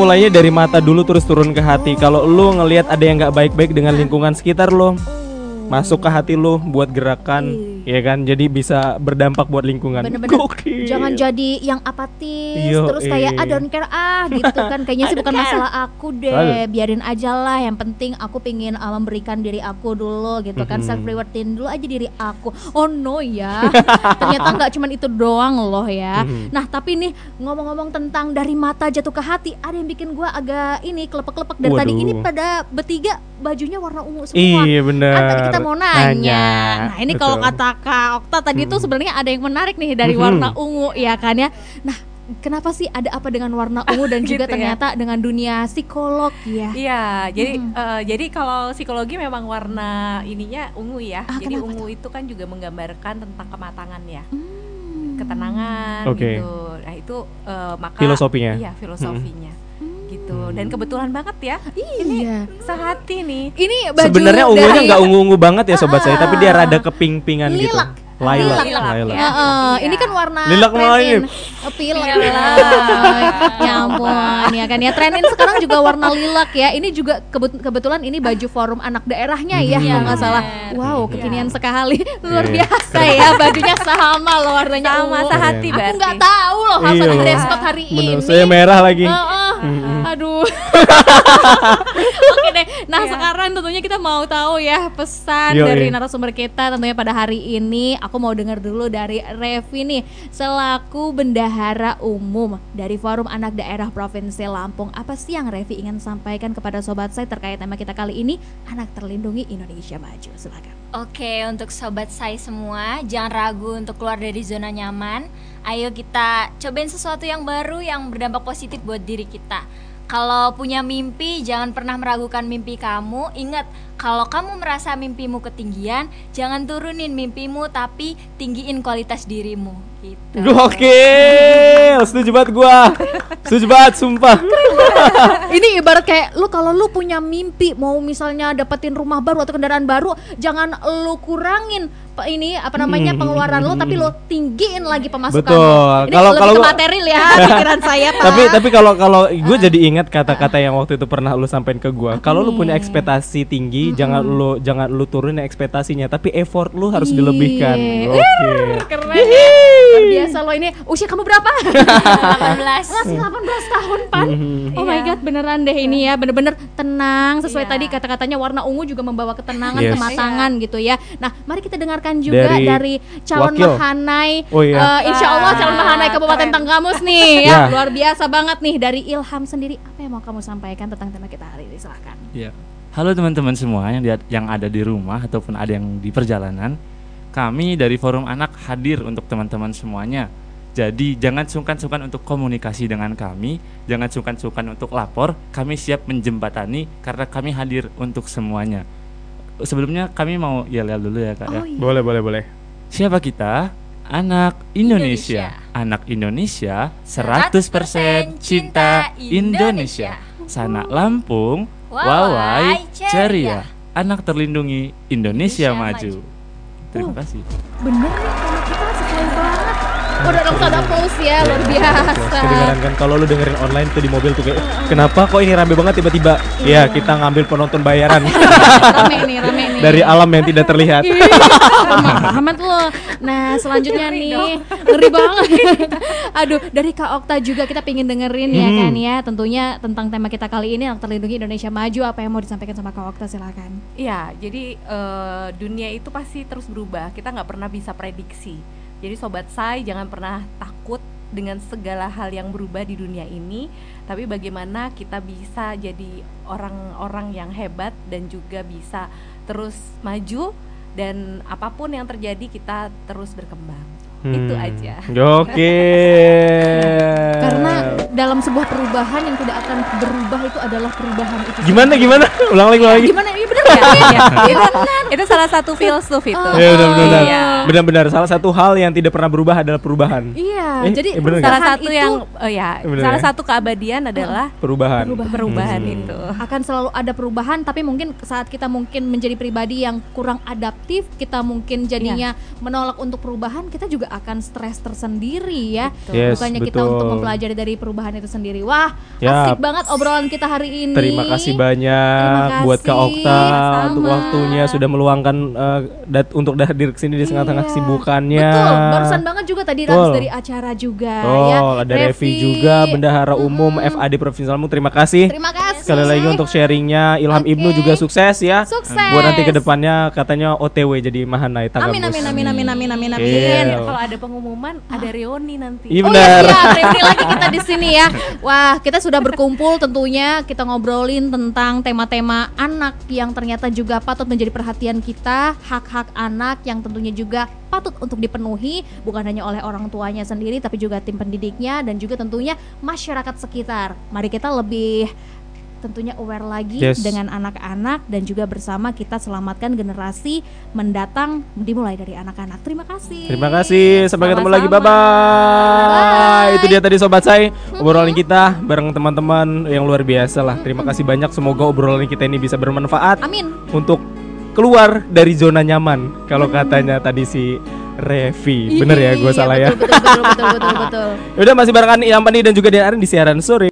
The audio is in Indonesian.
mulainya dari mata dulu terus turun ke hati. Kalau lu ngelihat ada yang nggak baik-baik dengan lingkungan sekitar lo, masuk ke hati lu buat gerakan ya kan? Jadi bisa berdampak buat lingkungan. Bener-bener. Gokil. jangan jadi yang apatis Yo, terus kayak eh. ah don't care ah gitu kan. Kayaknya sih bukan care. masalah aku deh biarin aja lah. Yang penting aku pengen uh, memberikan diri aku dulu gitu kan. Mhm. self rewardin dulu aja diri aku. Oh no ya. Ternyata nggak cuman itu doang loh ya. Mhm. nah tapi nih ngomong-ngomong tentang dari mata jatuh ke hati ada yang bikin gua agak ini kelepek-kelepek dari tadi. Waduh. ini pada bertiga bajunya warna ungu semua. Iya bener. Kan tadi kita mau nanya. Nanya. Nah, ini kalau kata Kak Okta tadi tuh Hmm. sebenarnya ada yang menarik nih dari Mhm. warna ungu ya kan ya. Nah, kenapa sih ada apa dengan warna ungu dan juga Gitu ya. ternyata dengan dunia psikolog ya? Iya, jadi Mm-mm. eh, jadi kalau psikologi memang warna ininya ungu ya. Ah, jadi kenapa ungu itu kan juga menggambarkan tentang kematangan ya, Hmm. ketenangan Oke. gitu. Nah itu eh, maka Filosofinya. Iya filosofinya Hmm. Gitu. Dan kebetulan banget ya, Iya. sehati nih. Ini baju sebenarnya ungunya nggak ungu-ungu banget ya sobat saya tapi dia Ah. rada keping-pingan gitu Lilac. lilac Lilac. lilac Ya. Heeh, Iya. ini kan warna Lilac trend malah ini. in. Oh, pilek Pilek. ya ampun ya kan ya trend in sekarang juga warna lilac ya ini juga kebet- kebetulan ini baju forum anak daerahnya ya Mhm. kalau nggak salah wow Iya. kekinian sekali luar Iya. biasa ya bajunya sama loh warnanya Sama sehati aku nggak tahu loh harus Iya ada loh. dress code hari ini saya merah lagi Heeh. Mhm. Aduh. Oke deh. Nah, Iya. sekarang tentunya kita mau tahu ya pesan Yoi. dari narasumber kita tentunya pada hari ini. Aku mau dengar dulu dari Revi nih selaku bendahara umum dari Forum Anak Daerah Provinsi Lampung. Apa sih yang Revi ingin sampaikan kepada sobat saya terkait tema kita kali ini Anak Terlindungi Indonesia Maju. Silakan. Oke, untuk sobat saya semua, jangan ragu untuk keluar dari zona nyaman. Ayo kita cobain sesuatu yang baru yang berdampak positif buat diri kita. Kalau punya mimpi, jangan pernah meragukan mimpi kamu. Ingat, kalau kamu merasa mimpimu ketinggian, jangan turunin mimpimu, tapi tinggiin kualitas dirimu. Gitu. Gokil, setuju banget gua. Setuju banget, sumpah. Ini ibarat kayak lu kalau lu punya mimpi mau misalnya dapetin rumah baru atau kendaraan baru, jangan lu kurangin ini apa namanya Hmm. pengeluaran lu tapi lu tinggiin lagi pemasukan. Betul. lu. Ini Kalau- lebih kalau material ya pikiran saya, Pak. tapi tapi kalau kalau gue jadi ingat kata-kata yang waktu itu pernah lu sampein ke gua. Kalau lu punya ekspektasi tinggi, jangan lu jangan lu turunin ekspektasinya, tapi effort lu harus Iya. dilebihkan. Gokil. keren. Ya. Luar biasa lo ini. Usia kamu berapa? 18. Masih 18 tahun, Pan. Mhm. Oh my Iya. god, beneran deh ini ya, bener-bener tenang sesuai Iya. tadi kata-katanya warna ungu juga membawa ketenangan, Yes. kematangan gitu ya. Nah, mari kita dengarkan juga Dari dari, calon wakil. Mahanai. Oh iya. Eh, insya Allah calon Mahanai Kabupaten. Tanggamus nih ya, Ya. luar biasa banget nih dari Ilham sendiri. Apa yang mau kamu sampaikan tentang tema kita hari ini? Silahkan. Ya. Halo teman-teman semua yang di, yang ada di rumah ataupun ada yang di perjalanan. Kami dari Forum Anak hadir untuk teman-teman semuanya. Jadi jangan sungkan-sungkan untuk komunikasi dengan kami, jangan sungkan-sungkan untuk lapor. Kami siap menjembatani karena kami hadir untuk semuanya. Sebelumnya kami mau yel-yel dulu ya kak ya. Oh iya. Boleh, boleh, boleh. Siapa kita? Anak Indonesia. Indonesia. Anak Indonesia 100% cinta Indonesia. Sanak Lampung, wawai ceria. Anak terlindungi Indonesia, Indonesia maju. maju. Terima kasih. Bener nih, tema kita banget. Udah dong ada pause ya, luar biasa. Kedengaran kan kalau lu dengerin online tuh di mobil tuh kayak kenapa kok ini rame banget tiba-tiba? Ya, kita ngambil penonton bayaran rame nih, rame nih. dari alam yang tidak terlihat. Ih, Amat lo. Nah selanjutnya nih ngeri banget. Aduh dari Kak Okta juga kita pengen dengerin ya kan ya tentunya tentang tema kita kali ini yang terlindungi Indonesia Maju apa yang mau disampaikan sama Kak Okta silakan. Iya, jadi eh, dunia itu pasti terus berubah. Kita nggak pernah bisa prediksi. Jadi sobat saya jangan pernah takut dengan segala hal yang berubah di dunia ini. Tapi bagaimana kita bisa jadi orang-orang yang hebat dan juga bisa terus maju dan apa pun yang terjadi kita terus berkembang. Itu Hmm. aja. Gokil. Karena dalam sebuah perubahan yang tidak akan berubah itu adalah perubahan itu. gimana gimana? Ulang lagi, ulang lagi. Gimana? Iya bener Iya, ya? iya. itu, itu salah satu filsuf itu. Oh, Ya benar-benar. Iya. Benar-benar salah satu hal yang tidak pernah berubah adalah perubahan. Iya, Eh, jadi eh, bener nggak? Salah satu itu yang oh ya, Bener salah ya? satu keabadian adalah Perubahan. perubahan Hmm. itu. akan selalu ada perubahan tapi mungkin saat kita mungkin menjadi pribadi yang kurang adaptif kita mungkin jadinya menolak untuk perubahan kita juga akan stres tersendiri ya. Yes, Bukannya kita betul. untuk mempelajari dari perubahan itu sendiri. Wah, Yap. asik banget obrolan kita hari ini. Terima kasih banyak Terima buat Kak kasih, Okta untuk sama. waktunya sudah meluangkan eh, dat- untuk hadir ke sini di tengah-tengah Iya. kesibukannya. Betul, barusan banget juga tadi Betul. Rans dari acara juga Oh, ya. ada Revi juga, Bendahara Umum FAD Provinsi Lampung. Terima kasih. Terima kasih. Sekali lagi untuk sharingnya Ilham Oke. Ibnu juga sukses ya. Sukses. Buat nanti ke depannya katanya OTW jadi Mahanai Tagamus. Amin amin amin amin amin amin amin. Iya. Kalau ada pengumuman ada reuni nanti. Iya Oh benar. iya, siap. Reuni lagi kita di sini ya. Wah, kita sudah berkumpul tentunya kita ngobrolin tentang tema-tema anak yang ternyata juga patut menjadi perhatian kita, hak-hak anak yang tentunya juga patut untuk dipenuhi bukan hanya oleh orang tuanya sendiri tapi juga tim pendidiknya dan juga tentunya masyarakat sekitar. Mari kita lebih tentunya aware lagi Yes. dengan anak-anak dan juga bersama kita selamatkan generasi mendatang dimulai dari anak-anak. Terima kasih. Terima kasih. Sampai ketemu lagi. Bye bye. Itu dia tadi sobat saya obrolan kita bareng teman-teman yang luar biasa lah. Terima kasih banyak. Semoga obrolan kita ini bisa bermanfaat Amin. untuk keluar dari zona nyaman. Kalau katanya tadi si Revi. Bener ya, gue Iya, salah ya. Betul betul betul betul betul. betul. Udah masih barengan Pani dan juga Dian Arin di siaran sore.